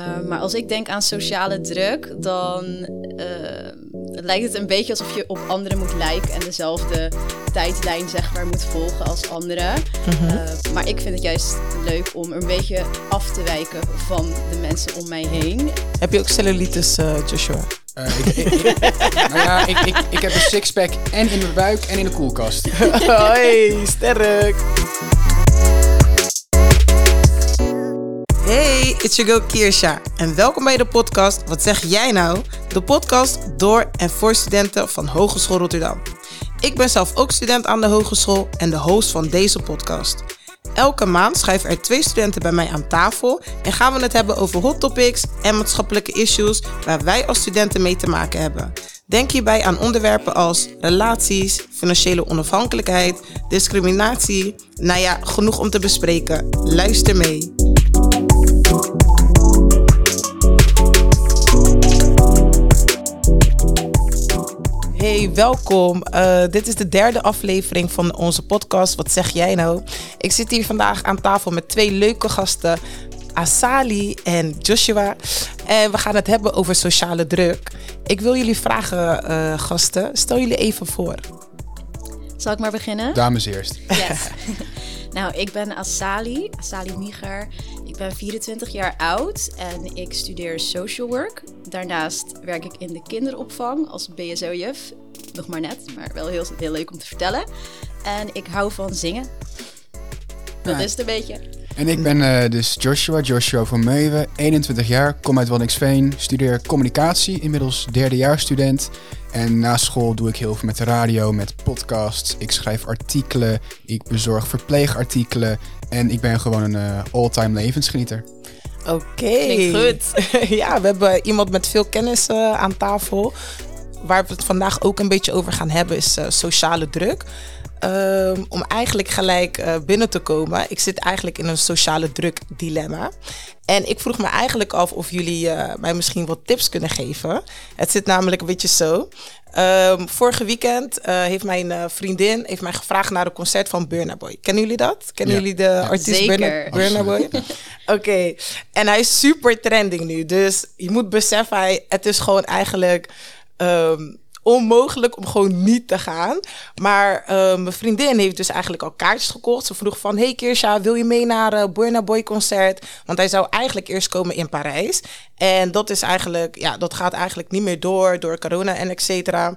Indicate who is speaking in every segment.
Speaker 1: Uh, maar als ik denk aan sociale druk, dan uh, lijkt het een beetje alsof je op anderen moet lijken en dezelfde tijdlijn zeg maar moet volgen als anderen. -hmm. uh, maar ik vind het juist leuk om een beetje af te wijken van de mensen om mij heen.
Speaker 2: Heb je ook cellulitis, Joshua?
Speaker 3: Ik, ik, ik, nou ja, ik, ik, ik heb een sixpack en in mijn buik en in de koelkast.
Speaker 2: Hoi, sterk! It's your girl Kirsha en welkom bij de podcast Wat zeg jij nou? De podcast door en voor studenten van Hogeschool Rotterdam. Ik ben zelf ook student aan de hogeschool en de host van deze podcast. Elke maand schuiven er twee studenten bij mij aan tafel en gaan we het hebben over hot topics en maatschappelijke issues waar wij als studenten mee te maken hebben. Denk hierbij aan onderwerpen als relaties, financiële onafhankelijkheid, discriminatie. Nou ja, genoeg om te bespreken. Luister mee. Hey, welkom. Uh, dit is de derde aflevering van onze podcast. Wat zeg jij nou? Ik zit hier vandaag aan tafel met twee leuke gasten. Asali en Joshua. En we gaan het hebben over sociale druk. Ik wil jullie vragen, uh, gasten. Stel jullie even voor.
Speaker 1: Zal ik maar beginnen?
Speaker 3: Dames eerst.
Speaker 1: Yes. nou, ik ben Asali, Asali Niger. Ik ben 24 jaar oud en ik studeer social work. Daarnaast werk ik in de kinderopvang als BSO-juf. Nog maar net, maar wel heel, heel leuk om te vertellen. En ik hou van zingen. Dat ja. is het een beetje.
Speaker 3: En ik ben uh, dus Joshua, Joshua van Meuwen, 21 jaar, kom uit Waddinxveen, studeer communicatie, inmiddels derdejaarsstudent. En na school doe ik heel veel met de radio, met podcasts. Ik schrijf artikelen, ik bezorg verpleegartikelen en ik ben gewoon een uh, all-time levensgenieter.
Speaker 2: Oké. Okay.
Speaker 1: goed.
Speaker 2: ja, we hebben iemand met veel kennis uh, aan tafel. Waar we het vandaag ook een beetje over gaan hebben is uh, sociale druk. Um, om eigenlijk gelijk uh, binnen te komen. Ik zit eigenlijk in een sociale druk dilemma. En ik vroeg me eigenlijk af of jullie uh, mij misschien wat tips kunnen geven. Het zit namelijk een beetje zo. Um, vorige weekend uh, heeft mijn vriendin heeft mij gevraagd naar een concert van Burna Boy. Kennen jullie dat? Kennen ja. jullie de ja. artiest Burna, Burna Boy? Oké. Okay. En hij is super trending nu. Dus je moet beseffen, hij, het is gewoon eigenlijk... Um, onmogelijk om gewoon niet te gaan. Maar uh, mijn vriendin heeft dus eigenlijk al kaartjes gekocht. Ze vroeg van, hey Kirsha, wil je mee naar uh, Burna Boy concert? Want hij zou eigenlijk eerst komen in Parijs. En dat is eigenlijk, ja, dat gaat eigenlijk niet meer door, door corona en et cetera.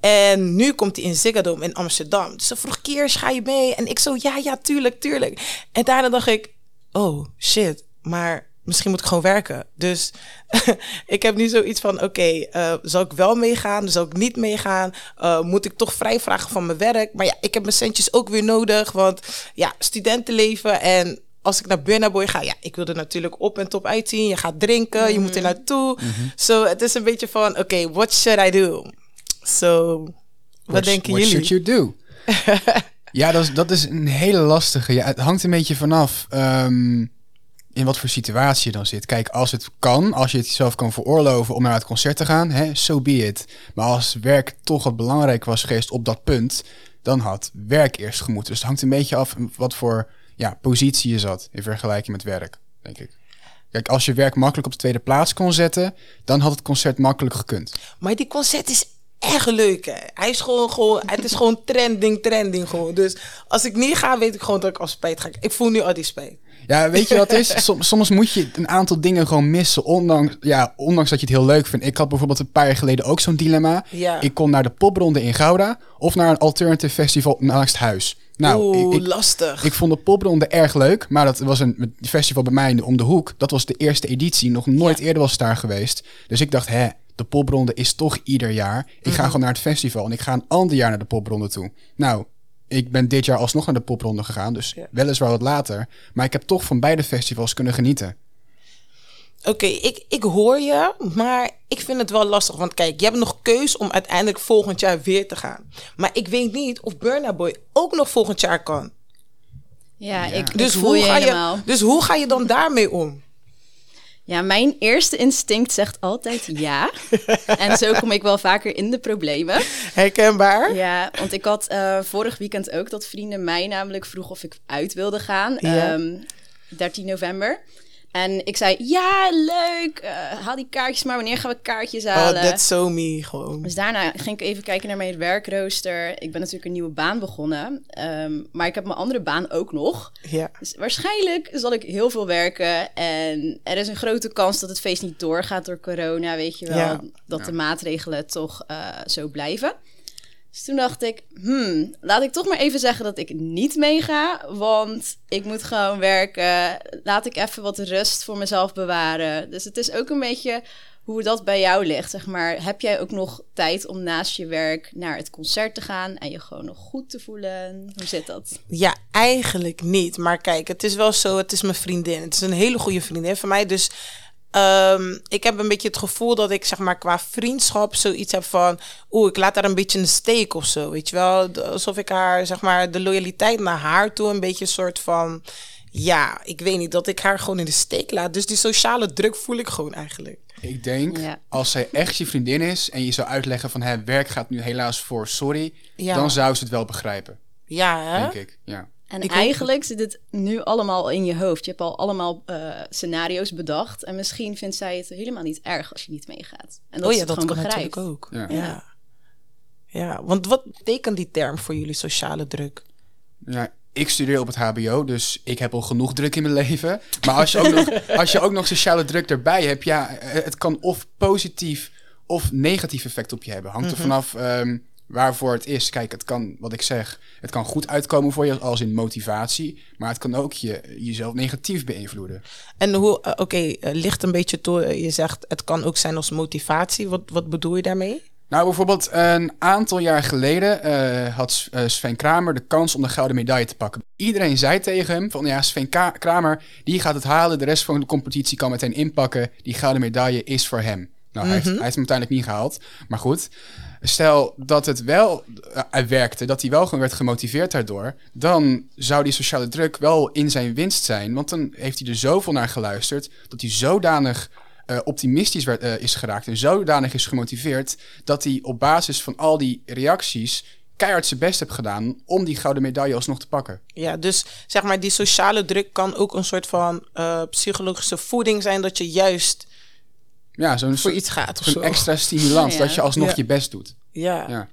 Speaker 2: En nu komt hij in Ziggo Dome in Amsterdam. Dus ze vroeg, Kiers, ga je mee? En ik zo, ja, ja, tuurlijk, tuurlijk. En daarna dacht ik, oh, shit, maar misschien moet ik gewoon werken. Dus ik heb nu zoiets van: oké, okay, uh, zal ik wel meegaan? Zal ik niet meegaan? Uh, moet ik toch vrij vragen van mijn werk? Maar ja, ik heb mijn centjes ook weer nodig. Want ja, studentenleven en. Als ik naar Burna Boy ga, ja, ik wil er natuurlijk op en top uitzien. Je gaat drinken, mm -hmm. je moet er mhm. naartoe. Zo, mm -hmm. so, het is een beetje van, oké, okay, what should I do? So, wat denken
Speaker 3: what
Speaker 2: jullie?
Speaker 3: What should you do? ja, dat is, dat is een hele lastige. Ja, het hangt een beetje vanaf. Um, in wat voor situatie je dan zit. Kijk, als het kan, als je het jezelf kan veroorloven om naar het concert te gaan, hè, so be it. Maar als werk toch wat belangrijk was geweest op dat punt, dan had werk eerst gemoeten. Dus het hangt een beetje af wat voor ja, positie je zat in vergelijking met werk, denk ik. Kijk, als je werk makkelijk op de tweede plaats kon zetten, dan had het concert makkelijk gekund.
Speaker 2: Maar die concert is echt leuk, hè. Hij is gewoon, gewoon, het is gewoon trending, trending gewoon. Dus als ik niet ga, weet ik gewoon dat ik al spijt ga. Ik voel nu al die spijt.
Speaker 3: Ja, weet je wat het is? Soms, soms moet je een aantal dingen gewoon missen, ondanks, ja, ondanks dat je het heel leuk vindt. Ik had bijvoorbeeld een paar jaar geleden ook zo'n dilemma.
Speaker 2: Ja.
Speaker 3: Ik kon naar de popronde in Gouda of naar een alternative festival naast huis. Nou,
Speaker 2: Oeh,
Speaker 3: ik, ik,
Speaker 2: lastig.
Speaker 3: Ik vond de popronde erg leuk, maar dat was een festival bij mij om de hoek. Dat was de eerste editie, nog nooit ja. eerder was het daar geweest. Dus ik dacht, hè, de popronde is toch ieder jaar. Ik ga gewoon naar het festival en ik ga een ander jaar naar de popronde toe. Nou, ik ben dit jaar alsnog naar de popronde gegaan, dus ja. weliswaar wat later. Maar ik heb toch van beide festivals kunnen genieten.
Speaker 2: Oké, okay, ik, ik hoor je, maar ik vind het wel lastig. Want kijk, je hebt nog keus om uiteindelijk volgend jaar weer te gaan. Maar ik weet niet of Burna Boy ook nog volgend jaar kan.
Speaker 1: Ja, ja. ik,
Speaker 2: dus
Speaker 1: ik
Speaker 2: hoe
Speaker 1: je
Speaker 2: ga
Speaker 1: helemaal.
Speaker 2: je, Dus hoe ga je dan daarmee om?
Speaker 1: Ja, mijn eerste instinct zegt altijd ja. en zo kom ik wel vaker in de problemen.
Speaker 2: Herkenbaar?
Speaker 1: Ja, want ik had uh, vorig weekend ook dat vrienden mij namelijk vroeg of ik uit wilde gaan.
Speaker 2: Ja.
Speaker 1: Um, 13 november. En ik zei, ja, leuk, uh, haal die kaartjes maar. Wanneer gaan we kaartjes
Speaker 2: Oh,
Speaker 1: halen?
Speaker 2: that's so me, gewoon.
Speaker 1: Dus daarna ging ik even kijken naar mijn werkrooster. Ik ben natuurlijk een nieuwe baan begonnen. ehm, maar ik heb mijn andere baan ook nog.
Speaker 2: Ja.
Speaker 1: Dus waarschijnlijk zal ik heel veel werken. En er is een grote kans dat het feest niet doorgaat door corona. Weet je wel,
Speaker 2: Ja.
Speaker 1: dat
Speaker 3: Ja.
Speaker 1: de maatregelen toch eh, zo blijven. Dus toen dacht ik, hmm, laat ik toch maar even zeggen dat ik niet meega. Want ik moet gewoon werken. Laat ik even wat rust voor mezelf bewaren. Dus het is ook een beetje hoe dat bij jou ligt. Zeg maar, heb jij ook nog tijd om naast je werk naar het concert te gaan en je gewoon nog goed te voelen? Hoe zit dat?
Speaker 2: Ja, eigenlijk niet. Maar kijk, het is wel zo, het is mijn vriendin. Het is een hele goede vriendin van mij. Dus ehm, ik heb een beetje het gevoel dat ik zeg maar qua vriendschap zoiets heb van... Oeh, ik laat haar een beetje in de steek of zo, weet je wel? Alsof ik haar, zeg maar, de loyaliteit naar haar toe een beetje een soort van... Ja, ik weet niet, dat ik haar gewoon in de steek laat. Dus die sociale druk voel ik gewoon eigenlijk.
Speaker 3: Ik denk,
Speaker 1: Ja.
Speaker 3: als zij echt je vriendin is en je zou uitleggen van het werk gaat nu helaas voor sorry,
Speaker 2: Ja.
Speaker 3: dan zou ze het wel begrijpen,
Speaker 2: Ja, hè?
Speaker 3: denk ik. Ja.
Speaker 1: En
Speaker 2: Ik ook.
Speaker 1: eigenlijk zit het nu allemaal in je hoofd. Je hebt al allemaal eh, scenario's bedacht. En misschien vindt zij het helemaal niet erg als je niet meegaat. En dat
Speaker 2: oh ja,
Speaker 1: het
Speaker 2: dat
Speaker 1: gewoon
Speaker 2: kan
Speaker 1: begrijpt.
Speaker 2: natuurlijk ook.
Speaker 3: Ja.
Speaker 2: Ja. ja. want wat betekent die term voor jullie sociale druk?
Speaker 3: Ja, ik studeer op het HBO, dus ik heb al genoeg druk in mijn leven. Maar als je ook nog, als je ook nog sociale druk erbij hebt, ja, het kan of positief of negatief effect op je hebben. Hangt er vanaf ehm, waarvoor het is. Kijk, het kan, wat ik zeg, het kan goed uitkomen voor je als in motivatie, maar het kan ook je, jezelf negatief beïnvloeden.
Speaker 2: En hoe, eh, oké, eh, ligt een beetje toe. eh, Je zegt het kan ook zijn als motivatie. Wat, wat bedoel je daarmee?
Speaker 3: Nou, bijvoorbeeld een aantal jaar geleden had Sven Kramer de kans om de gouden medaille te pakken. Iedereen zei tegen hem van ja, Sven Kramer, die gaat het halen. De rest van de competitie kan meteen inpakken. Die gouden medaille is voor hem. Nou, hij, heeft, hij heeft hem uiteindelijk niet gehaald. Maar goed, stel dat het wel eh, werkte, dat hij wel gewoon werd gemotiveerd daardoor, dan zou die sociale druk wel in zijn winst zijn. Want dan heeft hij er zoveel naar geluisterd dat hij zodanig eh, optimistisch werd, eh, is geraakt en zodanig is gemotiveerd dat hij op basis van al die reacties keihard zijn best heeft gedaan om die gouden medaille alsnog te pakken.
Speaker 2: Ja, dus zeg maar, die sociale druk kan ook een soort van psychologische voeding zijn. Dat je juist
Speaker 3: Ja, zo'n
Speaker 2: voor iets gaat of zo.
Speaker 3: extra stimulans
Speaker 1: Ja.
Speaker 3: dat je alsnog
Speaker 2: Ja.
Speaker 3: je best doet.
Speaker 2: Ja,
Speaker 3: Ja.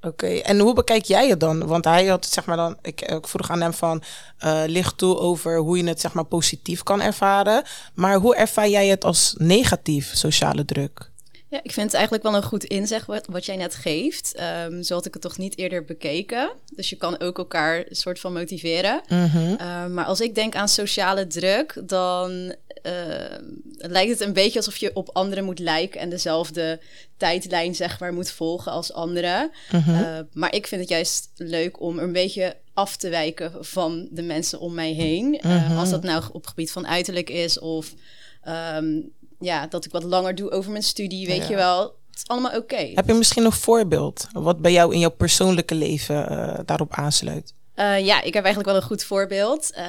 Speaker 2: oké. En hoe bekijk jij het dan? Want hij had, zeg maar dan, ik, ik vroeg aan hem van, eh licht toe over hoe je het, zeg maar, positief kan ervaren. Maar hoe ervaar jij het als negatief, sociale druk?
Speaker 1: Ja, ik vind het eigenlijk wel een goed inzicht wat, wat jij net geeft. Ehm, zo had ik het toch niet eerder bekeken. Dus je kan ook elkaar een soort van motiveren. Ehm, maar als ik denk aan sociale druk, dan ehm, lijkt het een beetje alsof je op anderen moet lijken en dezelfde tijdlijn zeg maar moet volgen als anderen. Eh, maar ik vind het juist leuk om een beetje af te wijken van de mensen om mij heen. Eh, als dat nou op gebied van uiterlijk is of ja, dat ik wat langer doe over mijn studie, weet
Speaker 2: Ja.
Speaker 1: je wel. Het is allemaal oké.
Speaker 2: Heb je misschien een voorbeeld wat bij jou in jouw persoonlijke leven eh, daarop aansluit?
Speaker 1: Eh, ja, ik heb eigenlijk wel een goed voorbeeld. Eh,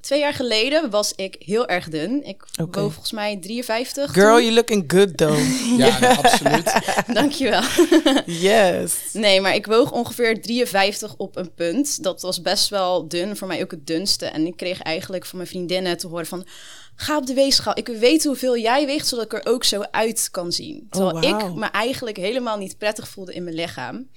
Speaker 1: twee jaar geleden was ik heel erg dun. Ik woog volgens mij 53.
Speaker 2: Girl,
Speaker 1: toen.
Speaker 2: you looking good though.
Speaker 3: Ja, nee, absoluut.
Speaker 1: Dankjewel.
Speaker 2: yes.
Speaker 1: Nee, maar ik woog ongeveer 53 op een punt. Dat was best wel dun, voor mij ook het dunste. En ik kreeg eigenlijk van mijn vriendinnen te horen van... Ga op de weegschaal. Ik weet hoeveel jij weegt, zodat ik er ook zo uit kan zien. Terwijl
Speaker 2: Oh, wauw.
Speaker 1: ik me eigenlijk helemaal niet prettig voelde in mijn lichaam.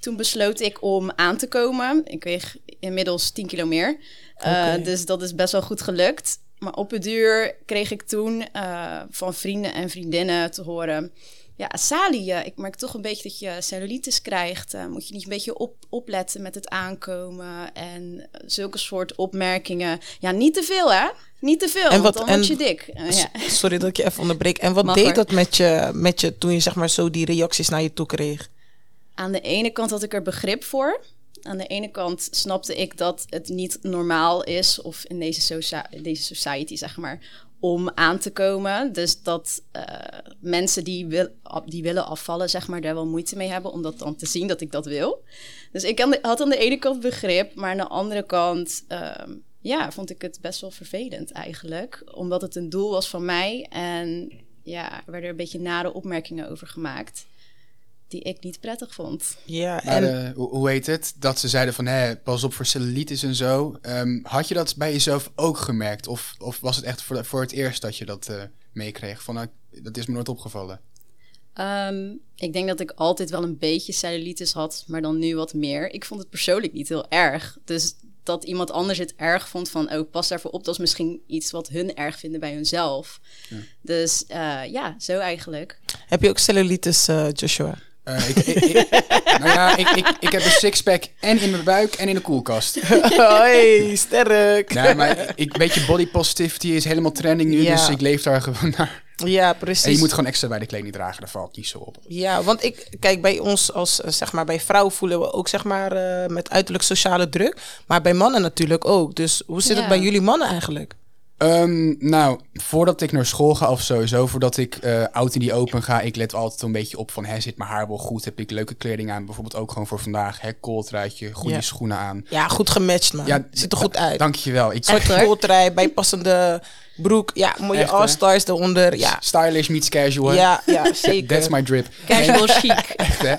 Speaker 1: Toen besloot ik om aan te komen. Ik weeg inmiddels 10 kilo meer. Uh,
Speaker 2: Oké.
Speaker 1: dus dat is best wel goed gelukt. Maar op het duur kreeg ik toen uh, van vrienden en vriendinnen te horen... Ja, Sali, uh, ik merk toch een beetje dat je cellulitis krijgt. Uh, moet je niet een beetje op, opletten met het aankomen en zulke soort opmerkingen. Ja, niet te veel hè? Niet te veel,
Speaker 2: En wat-
Speaker 1: want dan
Speaker 2: en-
Speaker 1: word je dik. Uh, ja.
Speaker 2: Sorry dat ik je even onderbreek. En wat
Speaker 1: Mag
Speaker 2: deed dat met je, met je toen je zeg maar zo die reacties naar je toe kreeg?
Speaker 1: Aan de ene kant had ik er begrip voor. Aan de ene kant snapte ik dat het niet normaal is, of in deze, socia- deze society, zeg maar, om aan te komen. Dus dat uh, mensen die, wil, die willen afvallen, zeg maar, daar wel moeite mee hebben om dat dan te zien dat ik dat wil. Dus ik had aan de ene kant begrip, maar aan de andere kant, uh, ja, vond ik het best wel vervelend eigenlijk. Omdat het een doel was van mij en ja, er werden een beetje nare opmerkingen over gemaakt. die ik niet prettig vond.
Speaker 2: Ja,
Speaker 3: Maar,
Speaker 2: en
Speaker 3: eh, hoe, hoe heet het? Dat ze zeiden van, hé, pas op voor cellulitis en zo. Ehm, had je dat bij jezelf ook gemerkt? Of, of was het echt voor, voor het eerst dat je dat eh, meekreeg? Van, nou, dat is me nooit opgevallen.
Speaker 1: Ehm, ik denk dat ik altijd wel een beetje cellulitis had, maar dan nu wat meer. Ik vond het persoonlijk niet heel erg. Dus dat iemand anders het erg vond van, oh, pas daarvoor op. Dat is misschien iets wat hun erg vinden bij hunzelf. Dus eh, ja, zo eigenlijk.
Speaker 2: heb je ook cellulitis, eh, Joshua?
Speaker 3: Eh, ik, ik, ik- nou ja, ik, ik, ik heb een sixpack en in mijn buik en in de koelkast.
Speaker 2: Hoi, sterk.
Speaker 3: Nee, maar ik, weet je, body positivity is helemaal trending nu,
Speaker 2: Ja.
Speaker 3: dus ik leef daar gewoon naar.
Speaker 2: Ja, precies.
Speaker 3: En je moet gewoon extra bij de kleding dragen, daar valt niet zo op.
Speaker 2: Ja, want ik kijk bij ons als eh, zeg maar bij vrouwen voelen we ook zeg maar eh, met uiterlijk sociale druk, maar bij mannen natuurlijk ook. Dus hoe zit
Speaker 1: Ja.
Speaker 2: het bij jullie mannen eigenlijk?
Speaker 3: Ehm, nou, voordat ik naar school ga of sowieso, voordat ik eh oud in die open ga, ik let altijd een beetje op van, hè, zit mijn haar wel goed? Heb ik leuke kleding aan? Bijvoorbeeld ook gewoon voor vandaag, hè, kooltruitje, goede
Speaker 2: Ja.
Speaker 3: schoenen aan.
Speaker 2: Ja, goed gematcht man.
Speaker 3: Ja,
Speaker 2: Ziet er goed uit.
Speaker 3: Dankjewel. Ik
Speaker 1: hoor.
Speaker 2: kooltrui, bijpassende broek, ja, mooie
Speaker 3: Echt, hè?
Speaker 2: all-stars eronder. Ja,
Speaker 3: Stylish meets casual.
Speaker 2: ja, ja, zeker.
Speaker 3: That's my drip.
Speaker 1: Casual chic.
Speaker 3: Echt, hè?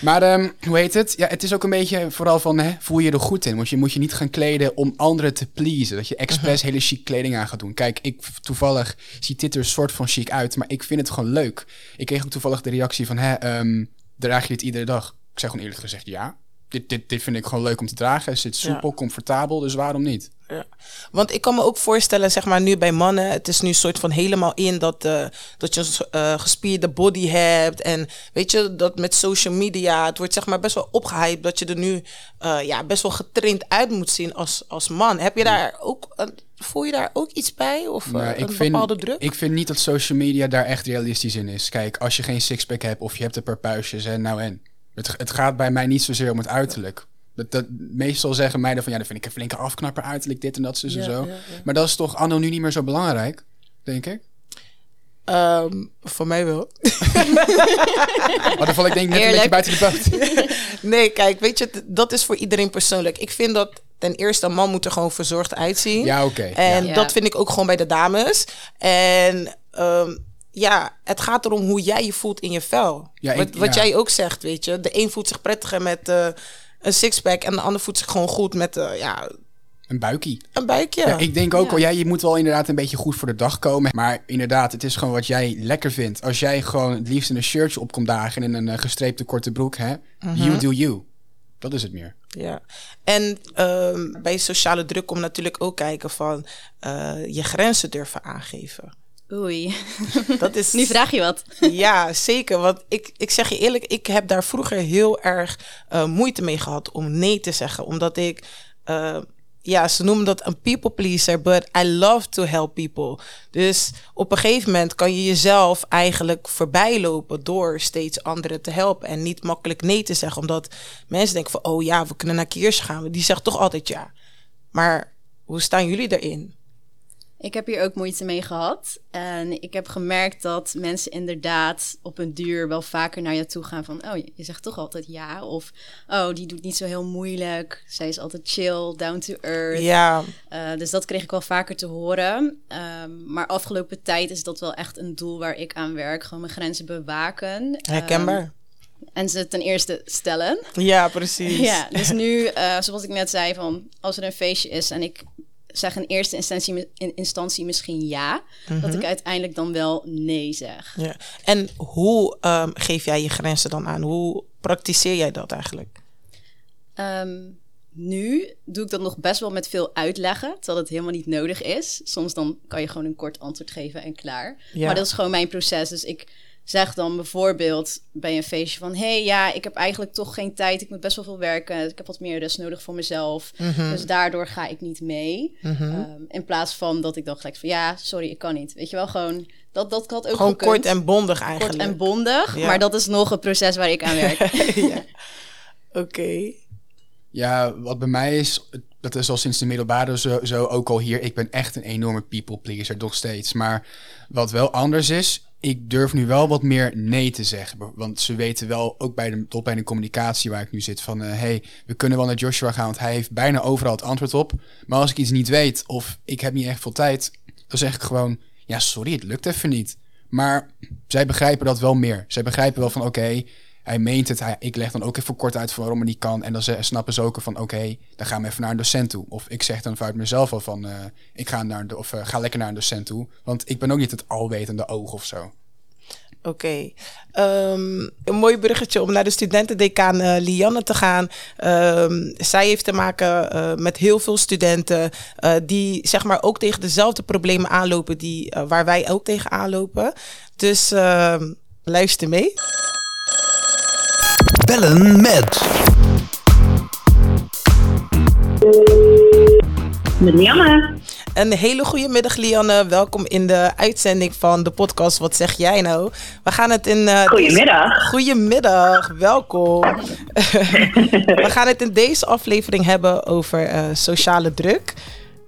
Speaker 3: Maar ehm, hoe heet het? Ja, het is ook een beetje vooral van, hè, voel je er goed in? Want je moet je niet gaan kleden om anderen te pleasen. Dat je expres
Speaker 2: Mhm.
Speaker 3: hele chic kleding aan gaat doen. Kijk, ik toevallig ziet dit er een soort van chic uit, maar ik vind het gewoon leuk. Ik kreeg ook toevallig de reactie van, hè, ehm, draag je dit iedere dag? Ik zeg gewoon eerlijk gezegd, ja. Dit, dit, dit vind ik gewoon leuk om te dragen. Het zit soepel, comfortabel, dus waarom niet?
Speaker 2: Ja. Want ik kan me ook voorstellen, zeg maar, nu bij mannen, het is nu soort van helemaal in dat, eh, dat je een eh, gespierde body hebt. En weet je, dat met social media, het wordt zeg maar best wel opgehyped dat je er nu eh, ja, best wel getraind uit moet zien als, als man. Heb je daar ook, een- voel je daar ook iets bij? Of
Speaker 3: Maar
Speaker 2: een bepaalde druk?
Speaker 3: Ik vind niet dat social media daar echt realistisch in is. Kijk, als je geen sixpack hebt of je hebt een paar puistjes, en nou en. Het, het gaat bij mij niet zozeer om het uiterlijk. Dat, dat, meestal zeggen meiden van ja, dan vind ik een flinke afknapper uiterlijk, dit en dat, zus en zo.
Speaker 2: ja, ja.
Speaker 3: Maar dat is toch anno nu niet meer zo belangrijk, denk ik.
Speaker 2: Ehm, voor mij wel.
Speaker 3: Maar dan val ik denk ik net een beetje buiten de boot.
Speaker 2: Nee, kijk, weet je, dat is voor iedereen persoonlijk. Ik vind dat ten eerste een man moet er gewoon verzorgd uitzien.
Speaker 3: Ja, oké.
Speaker 2: En
Speaker 1: Ja.
Speaker 2: dat vind ik ook gewoon bij de dames. En ehm, ja, het gaat erom hoe jij je voelt in je vel.
Speaker 3: Ja, ik-
Speaker 2: wat wat
Speaker 3: ja.
Speaker 2: jij ook zegt, weet je. De een voelt zich prettiger met eh, een sixpack en de ander voelt zich gewoon goed met eh, ja,
Speaker 3: Een buikie.
Speaker 2: een buikje.
Speaker 3: Ja, ik denk ook
Speaker 1: Ja.
Speaker 3: wel, ja, je moet wel inderdaad een beetje goed voor de dag komen. Maar inderdaad, het is gewoon wat jij lekker vindt. Als jij gewoon het liefst in een shirtje op komt dagen en in een eh, gestreepte korte broek, hè?
Speaker 2: Mhm.
Speaker 3: You do you. Dat is het meer.
Speaker 2: Ja. En ehm, bij sociale druk komt natuurlijk ook kijken van eh, je grenzen durven aangeven.
Speaker 1: Oei,
Speaker 2: Dat is
Speaker 1: nu vraag je wat.
Speaker 2: Ja, zeker. Want ik, ik zeg je eerlijk, ik heb daar vroeger heel erg eh, moeite mee gehad om nee te zeggen. Omdat ik, eh, ja, ze noemen dat een people pleaser, but I love to help people. Dus op een gegeven moment kan je jezelf eigenlijk voorbij lopen door steeds anderen te helpen. En niet makkelijk nee te zeggen. Omdat mensen denken van, oh ja, we kunnen naar Kiers gaan. Die zegt toch altijd ja. Maar hoe staan jullie daarin?
Speaker 1: Ik heb hier ook moeite mee gehad. En ik heb gemerkt dat mensen inderdaad op een duur wel vaker naar je toe gaan van... oh, je zegt toch altijd ja. Of, oh, die doet niet zo heel moeilijk. Zij is altijd chill, down to earth.
Speaker 2: Ja,
Speaker 1: Eh, dus dat kreeg ik wel vaker te horen. Ehm, maar afgelopen tijd is dat wel echt een doel waar ik aan werk. Gewoon mijn grenzen bewaken.
Speaker 2: herkenbaar.
Speaker 1: Ehm, en ze ten eerste stellen.
Speaker 2: ja, precies.
Speaker 1: Ja, dus nu, eh, zoals ik net zei, van als er een feestje is en ik zeg in eerste instantie, in instantie misschien ja, dat ik uiteindelijk dan wel nee zeg.
Speaker 2: Ja. En hoe ehm, geef jij je grenzen dan aan? Hoe praktiseer jij dat eigenlijk?
Speaker 1: Ehm, nu doe ik dat nog best wel met veel uitleggen, terwijl het helemaal niet nodig is. Soms dan kan je gewoon een kort antwoord geven en klaar.
Speaker 2: Ja.
Speaker 1: Maar dat is gewoon mijn proces. Dus ik zeg dan bijvoorbeeld bij een feestje van... hey, ja, ik heb eigenlijk toch geen tijd. Ik moet best wel veel werken. Ik heb wat meer rust nodig voor mezelf.
Speaker 2: Mhm.
Speaker 1: Dus daardoor ga ik niet mee. Ehm, in plaats van dat ik dan gelijk van... ja, sorry, ik kan niet. Weet je wel, gewoon... Dat, dat had ook
Speaker 2: Gewoon
Speaker 1: gekund.
Speaker 2: kort en bondig
Speaker 1: Kort
Speaker 2: eigenlijk.
Speaker 1: en bondig.
Speaker 2: Ja.
Speaker 1: Maar dat is nog een proces waar ik aan werk.
Speaker 2: ja. Oké.
Speaker 3: Ja, wat bij mij is, dat is al sinds de middelbare zo, zo ook al hier. Ik ben echt een enorme people pleaser, nog steeds. Maar wat wel anders is, ik durf nu wel wat meer nee te zeggen. Want ze weten wel, ook bij de, tot bij de communicatie waar ik nu zit, van... hé, hey, we kunnen wel naar Joshua gaan, want hij heeft bijna overal het antwoord op. Maar als ik iets niet weet of ik heb niet echt veel tijd, dan zeg ik gewoon... Ja, sorry, het lukt even niet. Maar zij begrijpen dat wel meer. Zij begrijpen wel van, oké, hij meent het. Ik leg dan ook even kort uit waarom het niet kan. En dan snappen ze ook van oké, dan gaan we even naar een docent toe. Of ik zeg dan vanuit mezelf al van uh, ik ga, naar de, of, uh, ga lekker naar een docent toe. Want ik ben ook niet het alwetende oog of zo.
Speaker 2: Oké. Um, een mooi bruggetje om naar de studentendecaan uh, Lianne te gaan. Um, zij heeft te maken met heel veel studenten die zeg maar ook tegen dezelfde problemen aanlopen die, waar wij ook tegen aanlopen. Dus ehm, luister mee.
Speaker 4: Bellen met.
Speaker 5: Met Lianne.
Speaker 2: Een hele goede middag, Lianne. Welkom in de uitzending van de podcast Wat zeg jij nou? We gaan het in. Uh,
Speaker 5: Goedemiddag.
Speaker 2: Deze... Goedemiddag, welkom. We gaan het in deze aflevering hebben over uh, sociale druk.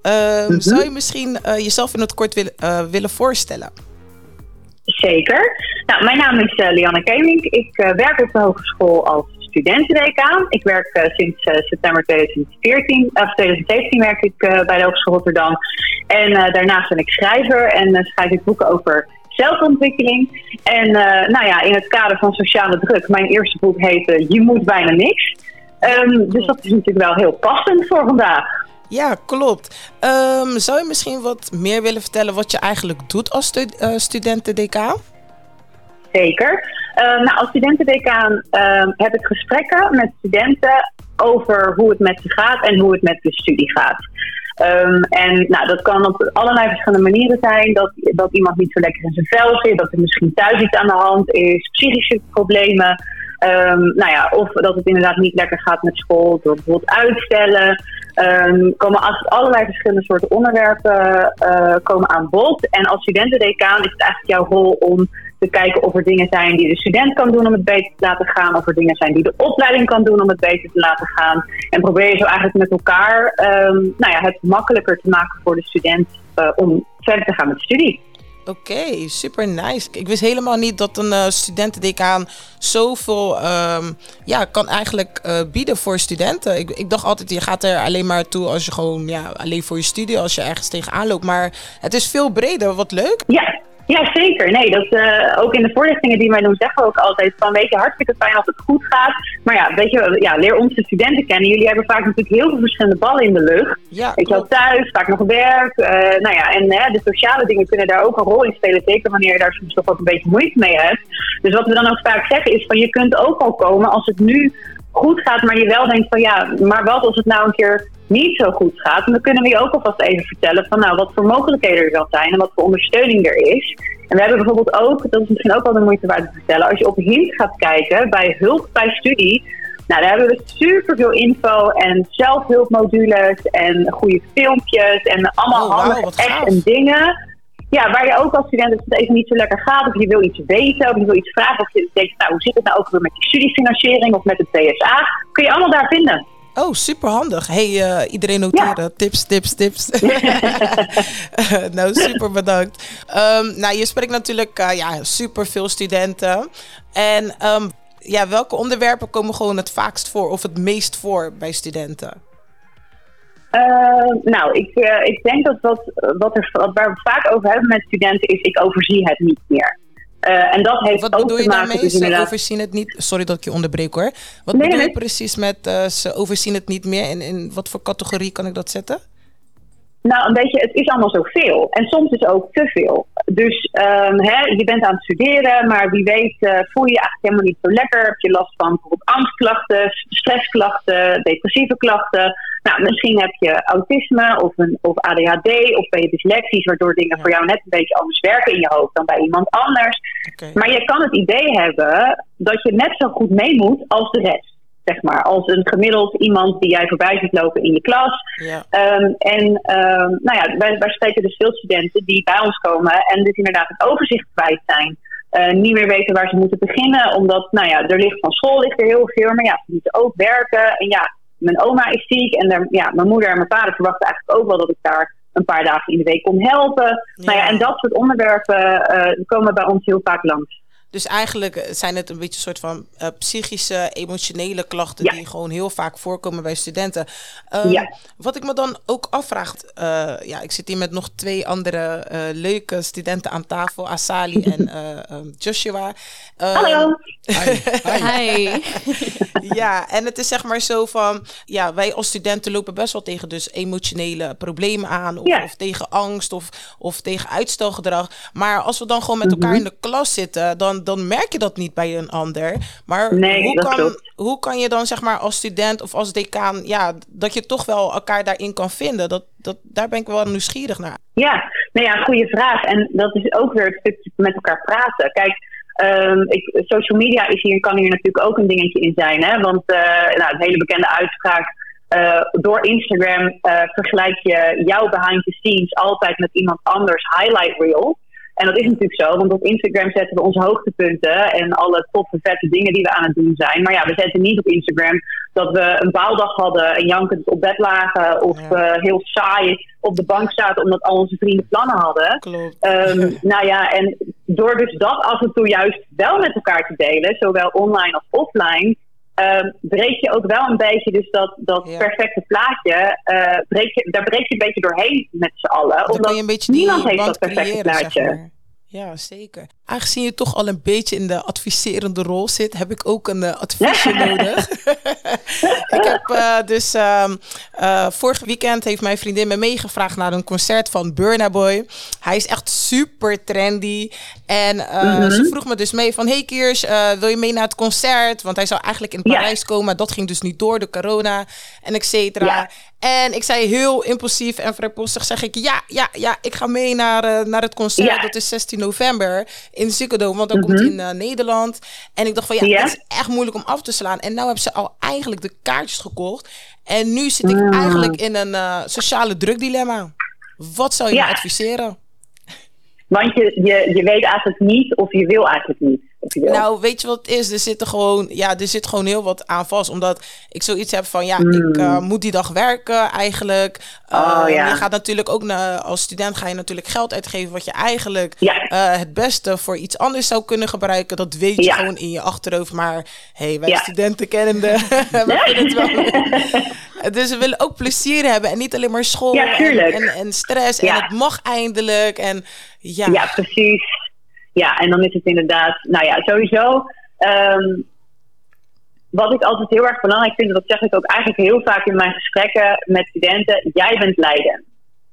Speaker 2: Uh, mm-hmm. Zou je misschien uh, jezelf in het kort wil, willen voorstellen?
Speaker 5: Zeker. Nou, mijn naam is Lianne Kemink. Ik werk op de hogeschool als studentendecaan. Ik werk uh, sinds uh, september 2014, of 2017 werk ik uh, bij de Hogeschool Rotterdam. En daarnaast ben ik schrijver en schrijf ik boeken over zelfontwikkeling. En nou ja, in het kader van sociale druk, mijn eerste boek heette Je moet bijna niks. Um, dus dat is natuurlijk wel heel passend voor vandaag.
Speaker 2: Ja, klopt. Um, zou je misschien wat meer willen vertellen wat je eigenlijk doet als stu studentendecaan?
Speaker 5: Zeker. Uh, nou, als studentendecaan uh, heb ik gesprekken met studenten over hoe het met ze gaat en hoe het met de studie gaat. En nou, dat kan op allerlei verschillende manieren zijn. Dat, dat iemand niet zo lekker in zijn vel zit, dat er misschien thuis iets aan de hand is, psychische problemen. Um, nou ja, of dat het inderdaad niet lekker gaat met school door bijvoorbeeld uitstellen. Um, komen allerlei verschillende soorten onderwerpen uh, komen aan bod. En als studentendecaan is het eigenlijk jouw rol om te kijken of er dingen zijn die de student kan doen om het beter te laten gaan. Of er dingen zijn die de opleiding kan doen om het beter te laten gaan. En probeer je zo eigenlijk met elkaar um, nou ja, het makkelijker te maken voor de student uh, om verder te gaan met studie.
Speaker 2: Oké, super nice. Ik wist helemaal niet dat een uh, studentendecaan zoveel um, ja, kan eigenlijk uh, bieden voor studenten. Ik, ik dacht altijd, je gaat er alleen maar toe als je gewoon, ja, alleen voor je studie, als je ergens tegenaan loopt. Maar het is veel breder. Wat leuk.
Speaker 5: Ja, ja, zeker. Nee, dat, uh, ook in de voorlichtingen die wij doen zeggen we ook altijd van weet je, hartstikke fijn als het goed gaat. Maar ja, weet je, ja, leer onze studenten kennen. Jullie hebben vaak natuurlijk heel veel verschillende ballen in de lucht.
Speaker 2: Ja,
Speaker 5: weet je wel, thuis, vaak nog werk. Uh, nou ja, en de sociale dingen kunnen daar ook een rol in spelen. Zeker wanneer je daar soms toch wat een beetje moeite mee hebt. Dus wat we dan ook vaak zeggen is van je kunt ook al komen als het nu goed gaat, maar je wel denkt van ja, maar wat als het nou een keer niet zo goed gaat? En dan kunnen we je ook alvast even vertellen van nou, wat voor mogelijkheden er wel zijn en wat voor ondersteuning er is. En we hebben bijvoorbeeld ook, dat is misschien ook wel de moeite waard te vertellen, als je op HINT gaat kijken bij hulp bij studie, nou, daar hebben we super veel info en zelfhulpmodules en goede filmpjes en allemaal
Speaker 2: oh, wow,
Speaker 5: apps en dingen. Ja, waar je ook als student als het even niet zo lekker gaat, of je wil iets weten, of je wil iets vragen, of je denkt, nou, hoe zit het nou ook weer met die studiefinanciering of met het TSA, kun je allemaal daar vinden.
Speaker 2: Oh, super handig. Hey, uh, iedereen noteren. Ja. Tips, tips, tips. nou, super bedankt. Um, nou, je spreekt natuurlijk uh, ja, super veel studenten. En um, ja, welke onderwerpen komen gewoon het vaakst voor of het meest voor bij studenten?
Speaker 5: Uh, nou, ik, ik denk dat wat, wat er, wat waar we vaak over hebben met studenten is, ik overzie het niet meer. Uh, en dat heeft
Speaker 2: Wat
Speaker 5: ook
Speaker 2: bedoel je daarmee?
Speaker 5: dus
Speaker 2: Ze overzien het niet. Sorry dat ik je onderbreek hoor. Wat
Speaker 5: Nee,
Speaker 2: bedoel
Speaker 5: nee.
Speaker 2: je precies met uh, ze overzien het niet meer? In, in wat voor categorie kan ik dat zetten?
Speaker 5: Nou, een beetje, het is allemaal zoveel. En soms is ook te veel. Dus um, hè, je bent aan het studeren, maar wie weet uh, voel je je eigenlijk helemaal niet zo lekker. Heb je last van bijvoorbeeld angstklachten, stressklachten, depressieve klachten. Nou, misschien heb je autisme of, een, of ADHD of ben je dyslexisch, waardoor dingen
Speaker 2: Ja.
Speaker 5: voor jou net een beetje anders werken in je hoofd dan bij iemand anders. Maar je kan het idee hebben dat je net zo goed mee moet als de rest. Zeg maar, als een gemiddeld iemand die jij voorbij ziet lopen in je klas.
Speaker 2: Ja.
Speaker 5: Um, en um, nou ja, wij, wij spreken dus veel studenten die bij ons komen en dus inderdaad het overzicht kwijt zijn. Uh, niet meer weten waar ze moeten beginnen, omdat, nou ja, er ligt van school ligt er heel veel, maar ja, ze moeten ook werken. En ja, mijn oma is ziek en daar, ja, mijn moeder en mijn vader verwachten eigenlijk ook wel dat ik daar een paar dagen in de week kon helpen. Nou ja, en dat soort onderwerpen uh, komen bij ons heel vaak langs.
Speaker 2: Dus eigenlijk zijn het een beetje een soort van uh, psychische, emotionele klachten die gewoon heel vaak voorkomen bij studenten. Um, ja. Wat ik me dan ook afvraag, uh, ja, ik zit hier met nog twee andere uh, leuke studenten aan tafel, Asali en um, Joshua.
Speaker 5: Um, Hallo.
Speaker 3: Hi.
Speaker 1: Hi.
Speaker 2: ja, en het is zeg maar zo van, ja, wij als studenten lopen best wel tegen dus emotionele problemen aan, of, ja. of tegen angst, of, of tegen uitstelgedrag. Maar als we dan gewoon met elkaar mm -hmm. in de klas zitten, dan, dan merk je dat niet bij een ander. Maar
Speaker 5: nee,
Speaker 2: hoe, kan,
Speaker 5: klopt.
Speaker 2: hoe kan je dan zeg maar als student of als decaan, ja, dat je toch wel elkaar daarin kan vinden? Dat, dat, daar ben ik wel nieuwsgierig naar.
Speaker 5: Ja, nou ja, goede vraag. En dat is ook weer het stukje met elkaar praten. Kijk, Um, ik, social media is hier, kan hier natuurlijk ook een dingetje in zijn. Hè? Want uh, nou, een hele bekende uitspraak. Uh, door Instagram uh, vergelijk je jouw behind the scenes altijd met iemand anders highlight reel. En dat is natuurlijk zo, want op Instagram zetten we onze hoogtepunten en alle toffe, vette dingen die we aan het doen zijn. Maar ja, we zetten niet op Instagram dat we een baaldag hadden en jankend op bed lagen of ja. uh, heel saai op de bank zaten omdat al onze vrienden plannen hadden. Um, nou ja, en door dus dat af en toe juist wel met elkaar te delen, zowel online als offline, um, breek je ook wel een beetje dus dat, dat
Speaker 2: Ja.
Speaker 5: perfecte plaatje, uh, breek je, daar breek je een beetje doorheen met z'n allen.
Speaker 2: Dan
Speaker 5: Omdat
Speaker 2: kan je een beetje die
Speaker 5: niemand heeft dat perfecte
Speaker 2: creëren, zeg
Speaker 5: plaatje.
Speaker 2: maar. Ja, zeker. Aangezien je toch al een beetje in de adviserende rol zit, heb ik ook een uh, adviesje nodig. ik heb uh, dus um, uh, vorig weekend heeft mijn vriendin me meegevraagd naar een concert van Burna Boy. Hij is echt super trendy. En mm -hmm. ze vroeg me dus mee van, hey Kiers, wil je mee naar het concert? Want hij zou eigenlijk in Parijs ja. komen. Dat ging dus niet door, de corona en et cetera. Ja. En ik zei heel impulsief en vrijpostig, zeg ik, ja, ja, ja, ik ga mee naar, naar het concert. Ja. Dat is 16 november in Dome, want dat mm -hmm. komt in Nederland. En ik dacht van, ja, het is echt moeilijk om af te slaan. En nu hebben ze al eigenlijk de kaartjes gekocht. En nu zit ik mm. eigenlijk in een sociale drukdilemma. Wat zou je me adviseren?
Speaker 5: Want je, je, je weet eigenlijk niet of je wil eigenlijk niet.
Speaker 2: Nou, weet je wat het is? Er zit er gewoon, ja, er zit gewoon heel wat aan vast. Omdat ik zoiets heb van, ja, mm. ik uh, moet die dag werken eigenlijk.
Speaker 5: Uh, oh, ja.
Speaker 2: Je gaat natuurlijk ook, naar, als student ga je natuurlijk geld uitgeven... wat je eigenlijk ja. uh, het beste voor iets anders zou kunnen gebruiken. Dat weet je ja. gewoon in je achterhoofd. Maar hey, wij studenten kennende, we vinden het wel... dus we willen ook plezier hebben en niet alleen maar school en, en, en, stress. En het mag eindelijk en ja.
Speaker 5: Ja, precies. Ja, en dan is het inderdaad, nou ja, sowieso. Um, wat ik altijd heel erg belangrijk vind, dat zeg ik ook eigenlijk heel vaak in mijn gesprekken met studenten, jij bent leidend.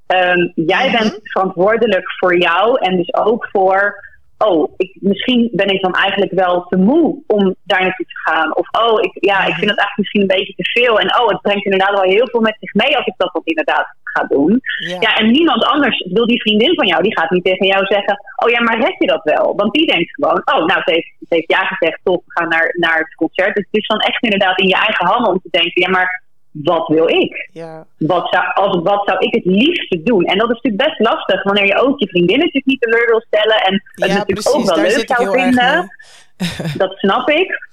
Speaker 5: Um, jij mm-hmm. bent verantwoordelijk voor jou en dus ook voor, oh, ik, misschien ben ik dan eigenlijk wel te moe om daar naartoe te gaan. Of oh, ik, ja, ik vind het eigenlijk misschien een beetje te veel. En oh, het brengt inderdaad wel heel veel met zich mee als ik dat dan inderdaad ga doen.
Speaker 2: Ja.
Speaker 5: ja, en niemand anders, wil die vriendin van jou, die gaat niet tegen jou zeggen: Oh ja, maar red je dat wel? Want die denkt gewoon: Oh, nou, ze heeft, ze heeft ja gezegd, toch, we gaan naar, naar het concert. Dus het is dan echt inderdaad in je eigen handen om te denken: Ja, maar wat wil ik?
Speaker 2: Ja.
Speaker 5: Wat, zou, als, wat zou ik het liefste doen? En dat is natuurlijk best lastig wanneer je ook je vriendin natuurlijk niet teleur wil stellen. En het
Speaker 2: ja,
Speaker 5: natuurlijk
Speaker 2: precies,
Speaker 5: ook wel leuk zou vinden. dat snap ik.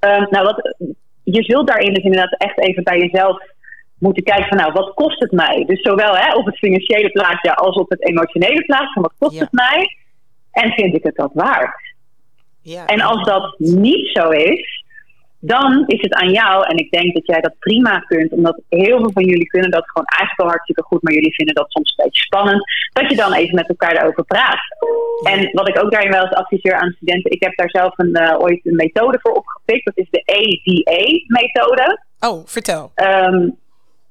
Speaker 5: Um, nou, wat, je zult daarin dus inderdaad echt even bij jezelf moeten kijken van nou, wat kost het mij? Dus zowel hè, op het financiële plaatje als op het emotionele plaatje. Wat kost
Speaker 2: ja.
Speaker 5: het mij? En vind ik het dat waard?
Speaker 2: Ja.
Speaker 5: En als dat niet zo is, dan is het aan jou. En ik denk dat jij dat prima kunt, omdat heel veel van jullie kunnen dat gewoon eigenlijk wel hartstikke goed, maar jullie vinden dat soms een beetje spannend. Dat je dan even met elkaar daarover praat. En wat ik ook daarin wel eens adviseer aan studenten, ik heb daar zelf een, uh, ooit een methode voor opgepikt. Dat is de ADA-methode.
Speaker 2: Oh, vertel.
Speaker 5: Um,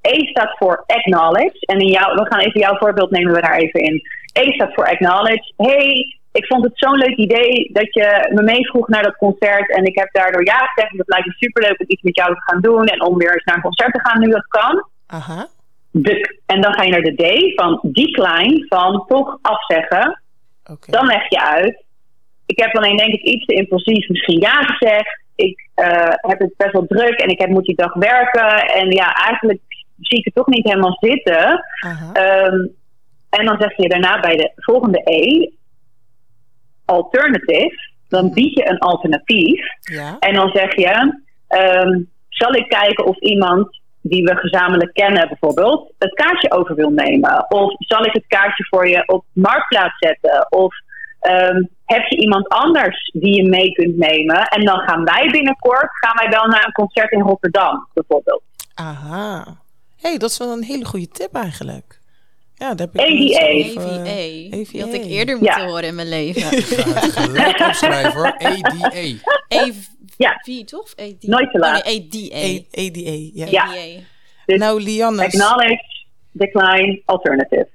Speaker 5: E staat voor acknowledge. En in jou, we gaan even jouw voorbeeld nemen we daar even in. E staat voor acknowledge. Hey, ik vond het zo'n leuk idee dat je me meevroeg naar dat concert. En ik heb daardoor ja gezegd. Het lijkt me superleuk om iets met jou te gaan doen. En om weer eens naar een concert te gaan nu dat kan.
Speaker 2: Aha.
Speaker 5: De, en dan ga je naar de D van decline. Van toch afzeggen.
Speaker 2: Okay.
Speaker 5: Dan leg je uit. Ik heb alleen denk ik iets te impulsief misschien ja gezegd. Ik uh, heb het best wel druk en ik heb, moet die dag werken. En ja, eigenlijk zie ik het toch niet helemaal zitten. Um, en dan zeg je daarna bij de volgende E, alternative, dan bied je een alternatief.
Speaker 2: Ja.
Speaker 5: En dan zeg je, um, zal ik kijken of iemand die we gezamenlijk kennen bijvoorbeeld, het kaartje over wil nemen? Of zal ik het kaartje voor je op marktplaats zetten? Of, um, heb je iemand anders die je mee kunt nemen? En dan gaan wij binnenkort gaan wij wel naar een concert in Rotterdam, bijvoorbeeld.
Speaker 2: Aha. hey, dat is wel een hele goede tip eigenlijk. Ja, daar heb ik
Speaker 5: ADA.
Speaker 2: niet
Speaker 1: EVA.
Speaker 2: over, eh,
Speaker 1: Die
Speaker 2: EVA.
Speaker 1: had ik eerder moeten
Speaker 5: Ja.
Speaker 1: horen in mijn leven.
Speaker 3: Het gelijk opschrijven hoor. ADA.
Speaker 5: Ja.
Speaker 1: toch? Of AD?
Speaker 5: Nooit te laat.
Speaker 1: Oh, nee, ADA.
Speaker 2: A- ADA, ja.
Speaker 5: Ja.
Speaker 1: ADA.
Speaker 5: Dus
Speaker 2: Nou, Lianne,
Speaker 5: Acknowledge, decline, alternative.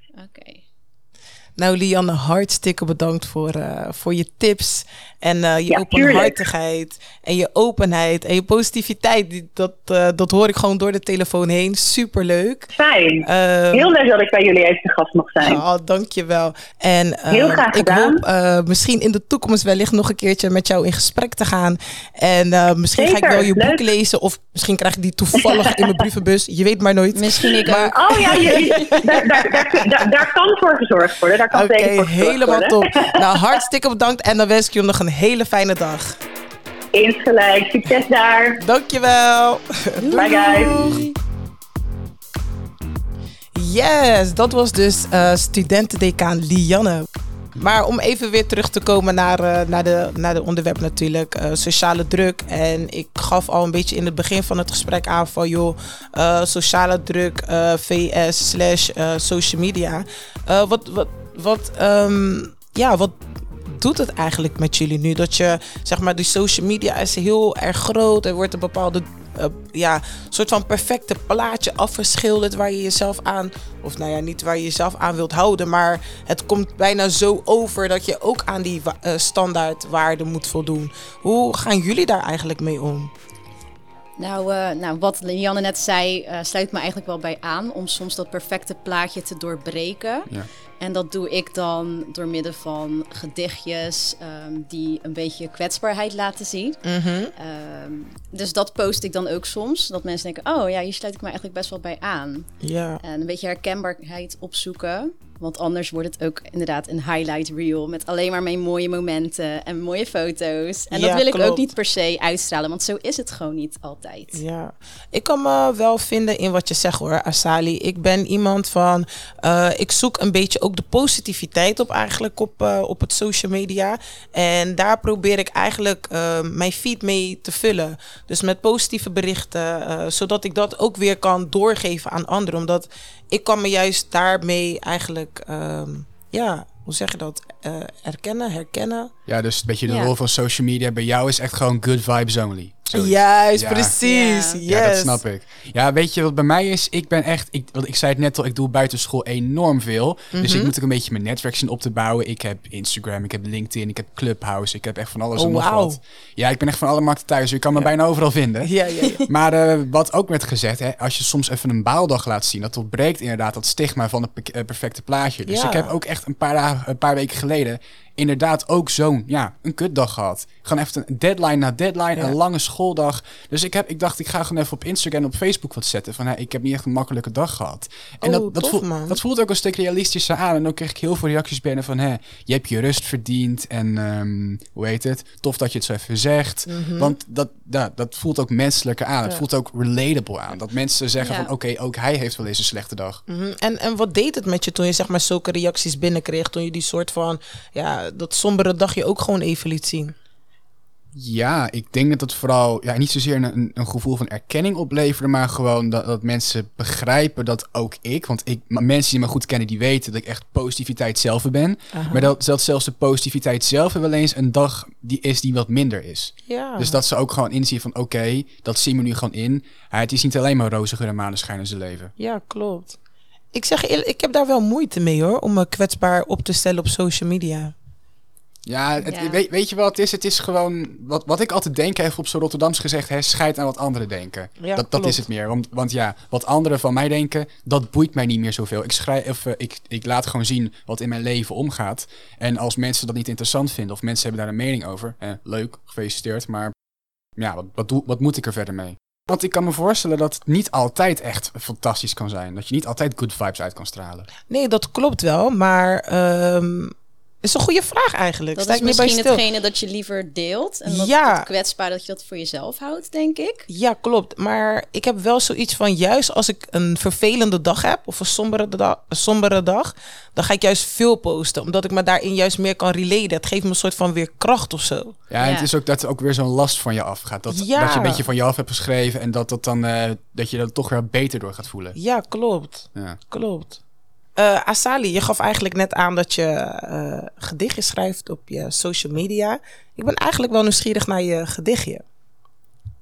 Speaker 2: Nou, Lianne, hartstikke bedankt voor, eh, voor je tips en eh, je
Speaker 5: Ja,
Speaker 2: openhartigheid en je openheid en je positiviteit. Die, dat, eh, dat hoor ik gewoon door de telefoon heen. Superleuk.
Speaker 5: Fijn.
Speaker 2: Ehm,
Speaker 5: Heel leuk dat ik bij jullie even gast mag zijn.
Speaker 2: Oh, dankjewel. En
Speaker 5: Heel graag
Speaker 2: ik
Speaker 5: gedaan.
Speaker 2: hoop eh, misschien in de toekomst wellicht nog een keertje met jou in gesprek te gaan. En eh, misschien ga ik wel je boek lezen of misschien krijg ik die toevallig in mijn brievenbus. Je weet maar nooit.
Speaker 1: Misschien ik
Speaker 2: Maar-.
Speaker 5: Oh ja, je, je- daar, daar, daar, daar, daar kan voor gezorgd worden. Daar kan
Speaker 2: Oké, helemaal top. Nou, hartstikke bedankt en dan wens ik je nog een hele fijne dag.
Speaker 5: Insgelijk. Succes daar.
Speaker 2: Dankjewel.
Speaker 5: Bye guys.
Speaker 2: Yes, dat was dus eh studentendecaan Lianne. Maar om even weer terug te komen naar, eh, naar, de, naar de onderwerp natuurlijk, eh, sociale druk. En ik gaf al een beetje in het begin van het gesprek aan van joh, sociale druk, VS slash social media. Wat, wat, wat, ehm, ja, wat doet het eigenlijk met jullie nu? Dat je, zeg maar, die social media is heel erg groot. Er wordt een bepaalde, eh, ja, soort van perfecte plaatje afgeschilderd waar je jezelf aan, of nou ja, niet waar je jezelf aan wilt houden, maar het komt bijna zo over dat je ook aan die eh, standaardwaarden moet voldoen. Hoe gaan jullie daar eigenlijk mee om?
Speaker 1: Nou, eh, nou, wat Janne net zei, eh, sluit me eigenlijk wel bij aan. Om soms dat perfecte plaatje te doorbreken.
Speaker 3: Ja.
Speaker 1: En dat doe ik dan door middel van gedichtjes ehm, die een beetje kwetsbaarheid laten zien. Ehm, dus dat post ik dan ook soms. Dat mensen denken, oh ja, hier sluit ik me eigenlijk best wel bij aan.
Speaker 2: Ja.
Speaker 1: En een beetje herkenbaarheid opzoeken. Want anders wordt het ook inderdaad een highlight reel met alleen maar mijn mooie momenten en mooie foto's. En dat wil ik ook niet per se uitstralen, want zo is het gewoon niet altijd.
Speaker 2: Ja, ik kan me wel vinden in wat je zegt hoor, Asali. Ik ben iemand van, eh, ik zoek een beetje ook de positiviteit op eigenlijk op, eh, op het social media. En daar probeer ik eigenlijk eh, mijn feed mee te vullen. Dus met positieve berichten, zodat ik dat ook weer kan doorgeven aan anderen. Omdat ik kan me juist daarmee eigenlijk, ehm, ja, hoe zeg je dat, Eh, erkennen, herkennen.
Speaker 3: Ja, dus een beetje de
Speaker 1: Ja.
Speaker 3: rol van social media bij jou is echt gewoon good vibes only. Zoiets.
Speaker 2: Juist,
Speaker 3: Ja.
Speaker 2: precies.
Speaker 1: Ja.
Speaker 2: Yes.
Speaker 3: Ja, dat snap ik. Ja, weet je wat bij mij is? Ik ben echt, ik, want ik zei het net al, ik doe buiten school enorm veel. Dus
Speaker 2: Mhm.
Speaker 3: ik moet ook een beetje mijn netwerk zien op te bouwen. Ik heb Instagram, ik heb LinkedIn, ik heb Clubhouse, ik heb echt van alles
Speaker 2: Oh,
Speaker 3: en nog
Speaker 2: wauw.
Speaker 3: wat. Ja, ik ben echt van alle markten thuis. Je kan me bijna overal vinden.
Speaker 2: Ja, ja, ja.
Speaker 3: Maar eh, wat ook werd gezegd, hè, als je soms even een baaldag laat zien, dat doorbreekt inderdaad dat stigma van het eh, perfecte plaatje. Dus
Speaker 2: Ja.
Speaker 3: ik heb ook echt een paar, dagen, een paar weken geleden inderdaad ook zo'n, ja, een kutdag gehad. Gewoon even een deadline na deadline,
Speaker 2: Ja.
Speaker 3: een lange schooldag. Dus ik, heb, ik dacht, ik ga gewoon even op Instagram en op Facebook wat zetten van, hè, ik heb niet echt een makkelijke dag gehad. En
Speaker 2: Oh,
Speaker 3: dat, dat,
Speaker 2: tof,
Speaker 3: voelt,
Speaker 2: man.
Speaker 3: dat voelt ook een stuk realistischer aan. En ook kreeg ik heel veel reacties binnen van, hè, je hebt je rust verdiend en ehm, hoe heet het? Tof dat je het zo even zegt. Want dat, ja, dat voelt ook menselijker aan. Het
Speaker 2: Mhm. Ja.
Speaker 3: voelt ook relatable aan. Dat mensen zeggen
Speaker 1: Ja.
Speaker 3: van, oké, ook hij heeft wel eens een slechte dag.
Speaker 2: Mhm. En, en wat deed het met je toen je zeg maar zulke reacties binnenkreeg? Toen je die soort van, ja, dat sombere dagje ook gewoon even liet zien?
Speaker 3: Ja, ik denk dat het vooral ja, niet zozeer een, een gevoel van erkenning opleverde, maar gewoon dat, dat mensen begrijpen dat ook ik, want ik, mensen die me goed kennen, die weten dat ik echt positiviteit zelf ben.
Speaker 2: Aha.
Speaker 3: Maar dat, dat zelfs de positiviteit zelf wel eens een dag die is die wat minder is.
Speaker 2: Ja.
Speaker 3: Dus dat ze ook gewoon inzien van oké, dat zien we nu gewoon in. Ja, het is niet alleen maar roze geur en maneschijn in zijn leven.
Speaker 2: Ja, klopt. Ik zeg eerlijk, ik heb daar wel moeite mee hoor, om me kwetsbaar op te stellen op social media.
Speaker 3: Ja, het,
Speaker 1: Ja.
Speaker 3: Weet, weet je wat het is? Het is gewoon, wat, wat ik altijd denk, heeft op zo'n Rotterdams gezegd, hè, scheid aan wat anderen denken.
Speaker 2: Ja,
Speaker 3: dat, dat
Speaker 2: klopt.
Speaker 3: is het meer. Want, want ja, wat anderen van mij denken, dat boeit mij niet meer zoveel. Ik, schrijf, of, eh, ik, ik laat gewoon zien wat in mijn leven omgaat. En als mensen dat niet interessant vinden, of mensen hebben daar een mening over, eh, leuk, gefeliciteerd, maar ja, wat, wat, doe, wat moet ik er verder mee? Want ik kan me voorstellen dat het niet altijd echt fantastisch kan zijn. Dat je niet altijd good vibes uit kan stralen.
Speaker 2: Nee, dat klopt wel, maar ehm, is een goede vraag eigenlijk.
Speaker 1: Dat
Speaker 2: Sta
Speaker 1: is
Speaker 2: bij
Speaker 1: misschien hetgene dat je liever deelt. En dat,
Speaker 2: Ja.
Speaker 1: dat kwetsbaar dat je dat voor jezelf houdt, denk ik.
Speaker 2: Ja, klopt. Maar ik heb wel zoiets van, juist als ik een vervelende dag heb of een sombere, da- een sombere dag, dan ga ik juist veel posten. Omdat ik me daarin juist meer kan relaten. Het geeft me een soort van weer kracht of zo.
Speaker 3: Ja, en
Speaker 1: Ja.
Speaker 3: het is ook dat er ook weer zo'n last van je afgaat. Dat,
Speaker 2: Ja.
Speaker 3: dat je een beetje van je af hebt geschreven en dat, dat, dan, eh, dat je er toch weer beter door gaat voelen.
Speaker 2: Ja, klopt.
Speaker 3: Ja.
Speaker 2: Klopt. Eh, Asali, je gaf eigenlijk net aan dat je eh gedichtjes schrijft op je social media. Ik ben eigenlijk wel nieuwsgierig naar je gedichtje.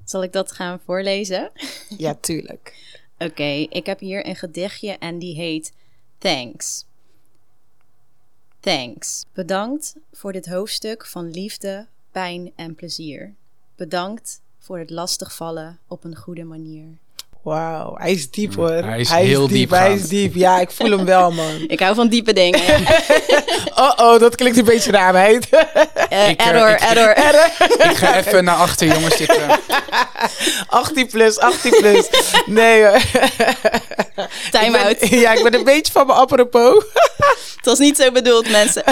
Speaker 1: Zal ik dat gaan voorlezen?
Speaker 2: Ja, tuurlijk.
Speaker 1: Oké, ik heb hier een gedichtje en die heet Thanks. Thanks. Bedankt voor dit hoofdstuk van liefde, pijn en plezier. Bedankt voor het lastigvallen op een goede manier.
Speaker 2: Wauw, hij is diep hoor.
Speaker 3: Hij is heel
Speaker 2: diep.
Speaker 3: diep
Speaker 2: Hij is diep. Ja, ik voel hem wel, man.
Speaker 1: Ik hou van diepe dingen.
Speaker 2: Oh oh, dat klinkt een beetje raar, meid.
Speaker 1: Eh,
Speaker 3: Ik, eh,
Speaker 1: error,
Speaker 3: ik-
Speaker 1: error.
Speaker 3: Ik ga even naar achter, jongens. Eh,
Speaker 2: 18 plus, 18 plus. Nee hoor.
Speaker 1: Time
Speaker 2: Ik ben-
Speaker 1: out.
Speaker 2: Ja, ik ben een beetje van mijn apropos.
Speaker 1: Het was niet zo bedoeld, mensen.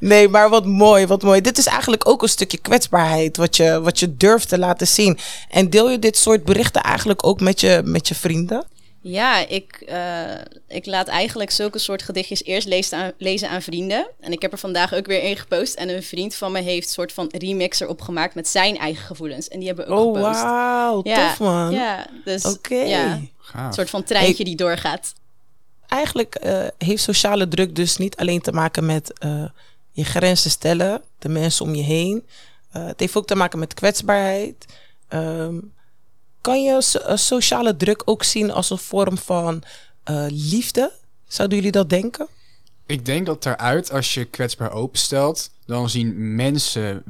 Speaker 2: Nee, maar wat mooi, wat mooi. Dit is eigenlijk ook een stukje kwetsbaarheid, wat je, wat je durft te laten zien. En deel je dit soort berichten eigenlijk ook met je, met je vrienden?
Speaker 1: Ja, ik, eh, ik laat eigenlijk zulke soort gedichtjes eerst lezen aan, lezen aan vrienden. En ik heb er vandaag ook weer in gepost. En een vriend van me heeft een soort van remixer opgemaakt met zijn eigen gevoelens. En die hebben we ook
Speaker 2: Oh,
Speaker 1: gepost.
Speaker 2: wauw,
Speaker 1: Ja,
Speaker 2: tof man.
Speaker 1: Ja, dus
Speaker 2: Oké.
Speaker 1: ja, een soort van treintje
Speaker 2: Hey.
Speaker 1: die doorgaat.
Speaker 2: Eigenlijk eh, heeft sociale druk dus niet alleen te maken met eh, je grenzen stellen, de mensen om je heen. Eh, het heeft ook te maken met kwetsbaarheid. Ehm, kan je eh, sociale druk ook zien als een vorm van eh, liefde? Zouden jullie dat denken?
Speaker 3: Ik denk dat daaruit, als je kwetsbaar openstelt, dan zien mensen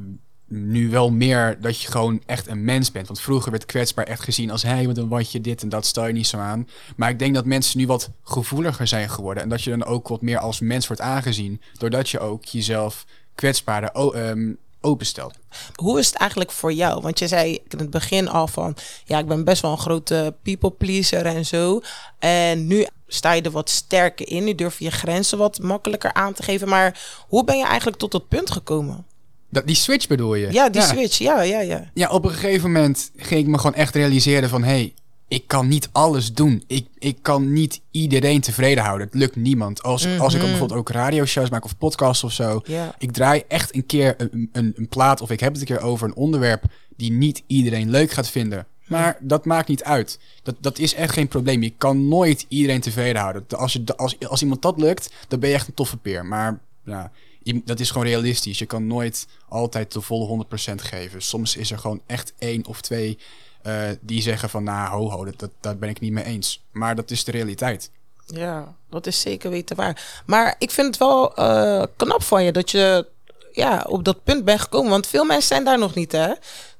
Speaker 3: nu wel meer dat je gewoon echt een mens bent. Want vroeger werd kwetsbaar echt gezien als, hé, hey, wat een watje dit en dat, stel je niet zo aan. Maar ik denk dat mensen nu wat gevoeliger zijn geworden. En dat je dan ook wat meer als mens wordt aangezien, doordat je ook jezelf kwetsbaarder o- ehm, openstelt.
Speaker 2: Hoe is het eigenlijk voor jou? Want je zei in het begin al van, ja, ik ben best wel een grote people pleaser en zo. En nu sta je er wat sterker in. Nu durf je je grenzen wat makkelijker aan te geven. Maar hoe ben je eigenlijk tot dat punt gekomen?
Speaker 3: Dat, die switch bedoel je?
Speaker 2: Ja, die switch. Ja, ja, ja.
Speaker 3: Ja, op een gegeven moment ging ik me gewoon echt realiseren van... hé, hey, ik kan niet alles doen. Ik, ik kan niet iedereen tevreden houden. Het lukt niemand. Als, als ik ook bijvoorbeeld ook radioshows maak of podcasts of zo... Ik draai echt een keer een, een, een plaat... of ik heb het een keer over een onderwerp... die niet iedereen leuk gaat vinden. Maar dat maakt niet uit. Dat, dat is echt geen probleem. Je kan nooit iedereen tevreden houden. Als, je, als, als iemand dat lukt, dan ben je echt een toffe peer. Maar dat is gewoon realistisch. Je kan nooit altijd de volle 100% geven. Soms is er gewoon echt één of twee eh, die zeggen van... nou, ho, ho, dat, dat, daar ben ik niet mee eens. Maar dat is de realiteit.
Speaker 2: Ja, dat is zeker weten waar. Maar ik vind het wel eh, knap van je dat je ja, op dat punt bent gekomen. Want veel mensen zijn daar nog niet, hè?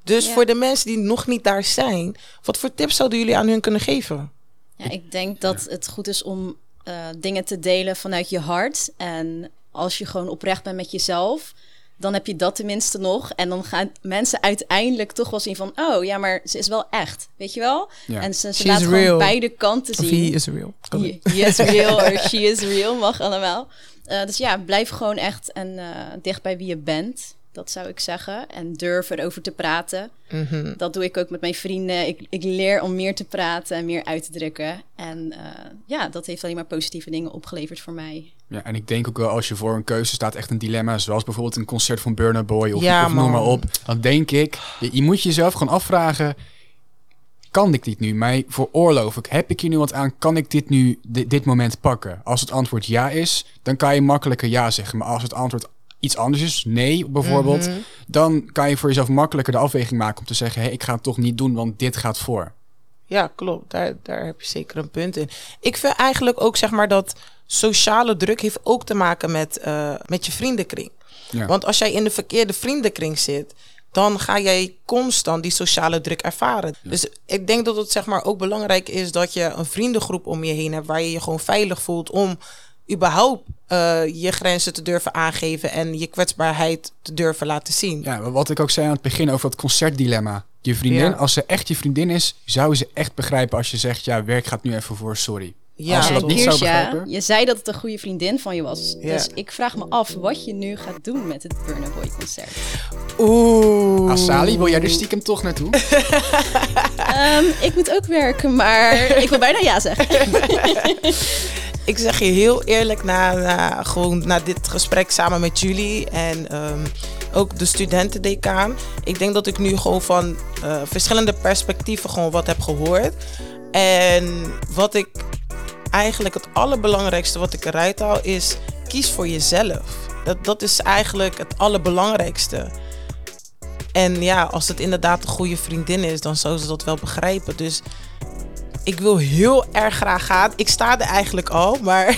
Speaker 2: Dus
Speaker 1: Ja.
Speaker 2: voor de mensen die nog niet daar zijn, wat voor tips zouden jullie aan hun kunnen geven?
Speaker 1: Ja, ik denk dat het goed is om eh, dingen te delen vanuit je hart. En als je gewoon oprecht bent met jezelf, dan heb je dat tenminste nog. En dan gaan mensen uiteindelijk toch wel zien van... oh ja, maar ze is wel echt, weet je wel?
Speaker 3: Ja.
Speaker 1: En ze, ze laat gewoon
Speaker 2: real.
Speaker 1: beide kanten
Speaker 2: Of
Speaker 1: zien.
Speaker 2: he is real.
Speaker 1: He is real or she is real, mag allemaal. Eh, dus ja, blijf gewoon echt en, eh, dicht bij wie je bent. Dat zou ik zeggen. En durf erover te praten.
Speaker 2: Mhm.
Speaker 1: Dat doe ik ook met mijn vrienden. Ik, ik leer om meer te praten en meer uit te drukken. En eh, ja, dat heeft alleen maar positieve dingen opgeleverd voor mij.
Speaker 3: Ja, en ik denk ook wel als je voor een keuze staat, echt een dilemma, zoals bijvoorbeeld een concert van Burner Boy of,
Speaker 2: Ja,
Speaker 3: of noem maar op, dan denk ik, je, je moet jezelf gewoon afvragen, kan ik dit nu? Mij veroorloof ik? Heb ik hier nu wat aan? Kan ik dit nu, di- dit moment pakken? Als het antwoord ja is, dan kan je makkelijker ja zeggen. Maar als het antwoord iets anders is, nee bijvoorbeeld,
Speaker 2: Mhm.
Speaker 3: dan kan je voor jezelf makkelijker de afweging maken om te zeggen, hé, ik ga het toch niet doen, want dit gaat voor.
Speaker 2: Ja, klopt. Daar, daar heb je zeker een punt in. Ik vind eigenlijk ook zeg maar dat sociale druk heeft ook te maken met, eh, met je vriendenkring.
Speaker 3: Ja.
Speaker 2: Want als jij in de verkeerde vriendenkring zit, dan ga jij constant die sociale druk ervaren. Dus ik denk dat het zeg maar ook belangrijk is dat je een vriendengroep om je heen hebt waar je je gewoon veilig voelt om überhaupt eh, je grenzen te durven aangeven en je kwetsbaarheid te durven laten zien.
Speaker 3: Ja, wat ik ook zei aan het begin over dat concertdilemma. Je vriendin,
Speaker 2: Ja.
Speaker 3: als ze echt je vriendin is, zou ze echt begrijpen als je zegt, ja, werk gaat nu even voor, sorry.
Speaker 2: Ja,
Speaker 3: Als ze dat niet zou begrijpen.
Speaker 1: je zei dat het een goede vriendin van je was.
Speaker 2: Ja.
Speaker 1: Dus ik vraag me af wat je nu gaat doen met het Burna Boy concert.
Speaker 2: Oeh.
Speaker 3: Asali, wil jij er stiekem toch naartoe?
Speaker 1: Ehm, ik moet ook werken, maar ik wil bijna ja zeggen.
Speaker 2: Ik zeg je heel eerlijk, na, gewoon na dit gesprek samen met jullie en ehm, ook de studentendecaan. Ik denk dat ik nu gewoon van eh, verschillende perspectieven gewoon wat heb gehoord. En wat ik eigenlijk het allerbelangrijkste wat ik eruit haal is kies voor jezelf. Dat, dat is eigenlijk het allerbelangrijkste. En ja, als het inderdaad een goede vriendin is, dan zou ze dat wel begrijpen. Dus ik wil heel erg graag gaan. Ik sta er eigenlijk al, maar.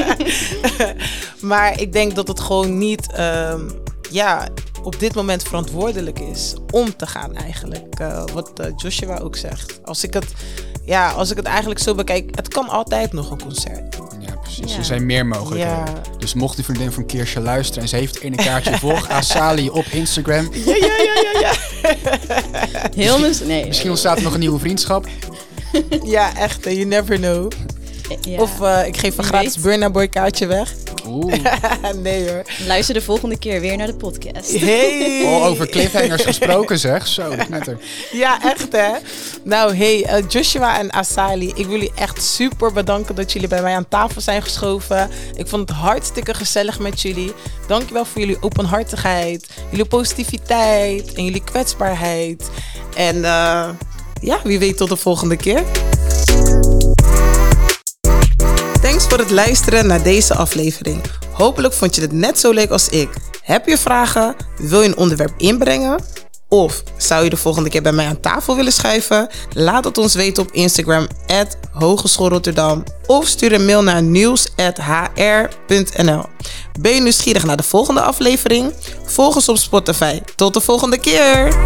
Speaker 2: maar ik denk dat het gewoon niet. ehm, ja, op dit moment verantwoordelijk is om te gaan eigenlijk. Eh, wat eh, Joshua ook zegt. Als ik het. Ja, als ik het eigenlijk zo bekijk, het kan altijd nog een concert.
Speaker 3: Ja, precies.
Speaker 1: Ja.
Speaker 3: Er zijn meer mogelijkheden.
Speaker 2: Ja.
Speaker 3: Dus mocht die vriendin van Keersje luisteren en ze heeft in een kaartje, volg Asali op Instagram.
Speaker 2: Ja, ja, ja, ja, ja.
Speaker 1: Heel mis... Nee.
Speaker 3: Misschien ontstaat er nog een nieuwe vriendschap.
Speaker 2: Ja, echt. eh, You never know.
Speaker 1: Ja.
Speaker 2: Of eh, ik geef een
Speaker 1: Wie
Speaker 2: gratis. Burna Boy kaartje weg.
Speaker 3: Oeh.
Speaker 2: nee hoor.
Speaker 1: Luister de volgende keer weer naar de podcast.
Speaker 2: Hey.
Speaker 3: Oh, over cliffhangers gesproken zeg. Zo, dat net er.
Speaker 2: Ja, echt hè. Nou, hey, eh, Joshua en Asali, ik wil jullie echt super bedanken dat jullie bij mij aan tafel zijn geschoven. Ik vond het hartstikke gezellig met jullie. Dankjewel voor jullie openhartigheid, jullie positiviteit en jullie kwetsbaarheid. En eh, ja, wie weet tot de volgende keer. Thanks voor het luisteren naar deze aflevering. Hopelijk vond je het net zo leuk als ik. Heb je vragen? Wil je een onderwerp inbrengen? Of zou je de volgende keer bij mij aan tafel willen schuiven? Laat het ons weten op Instagram, Hogeschool Rotterdam. Of stuur een mail naar nieuws.hr.nl. Ben je nieuwsgierig naar de volgende aflevering? Volg ons op Spotify. Tot de volgende keer!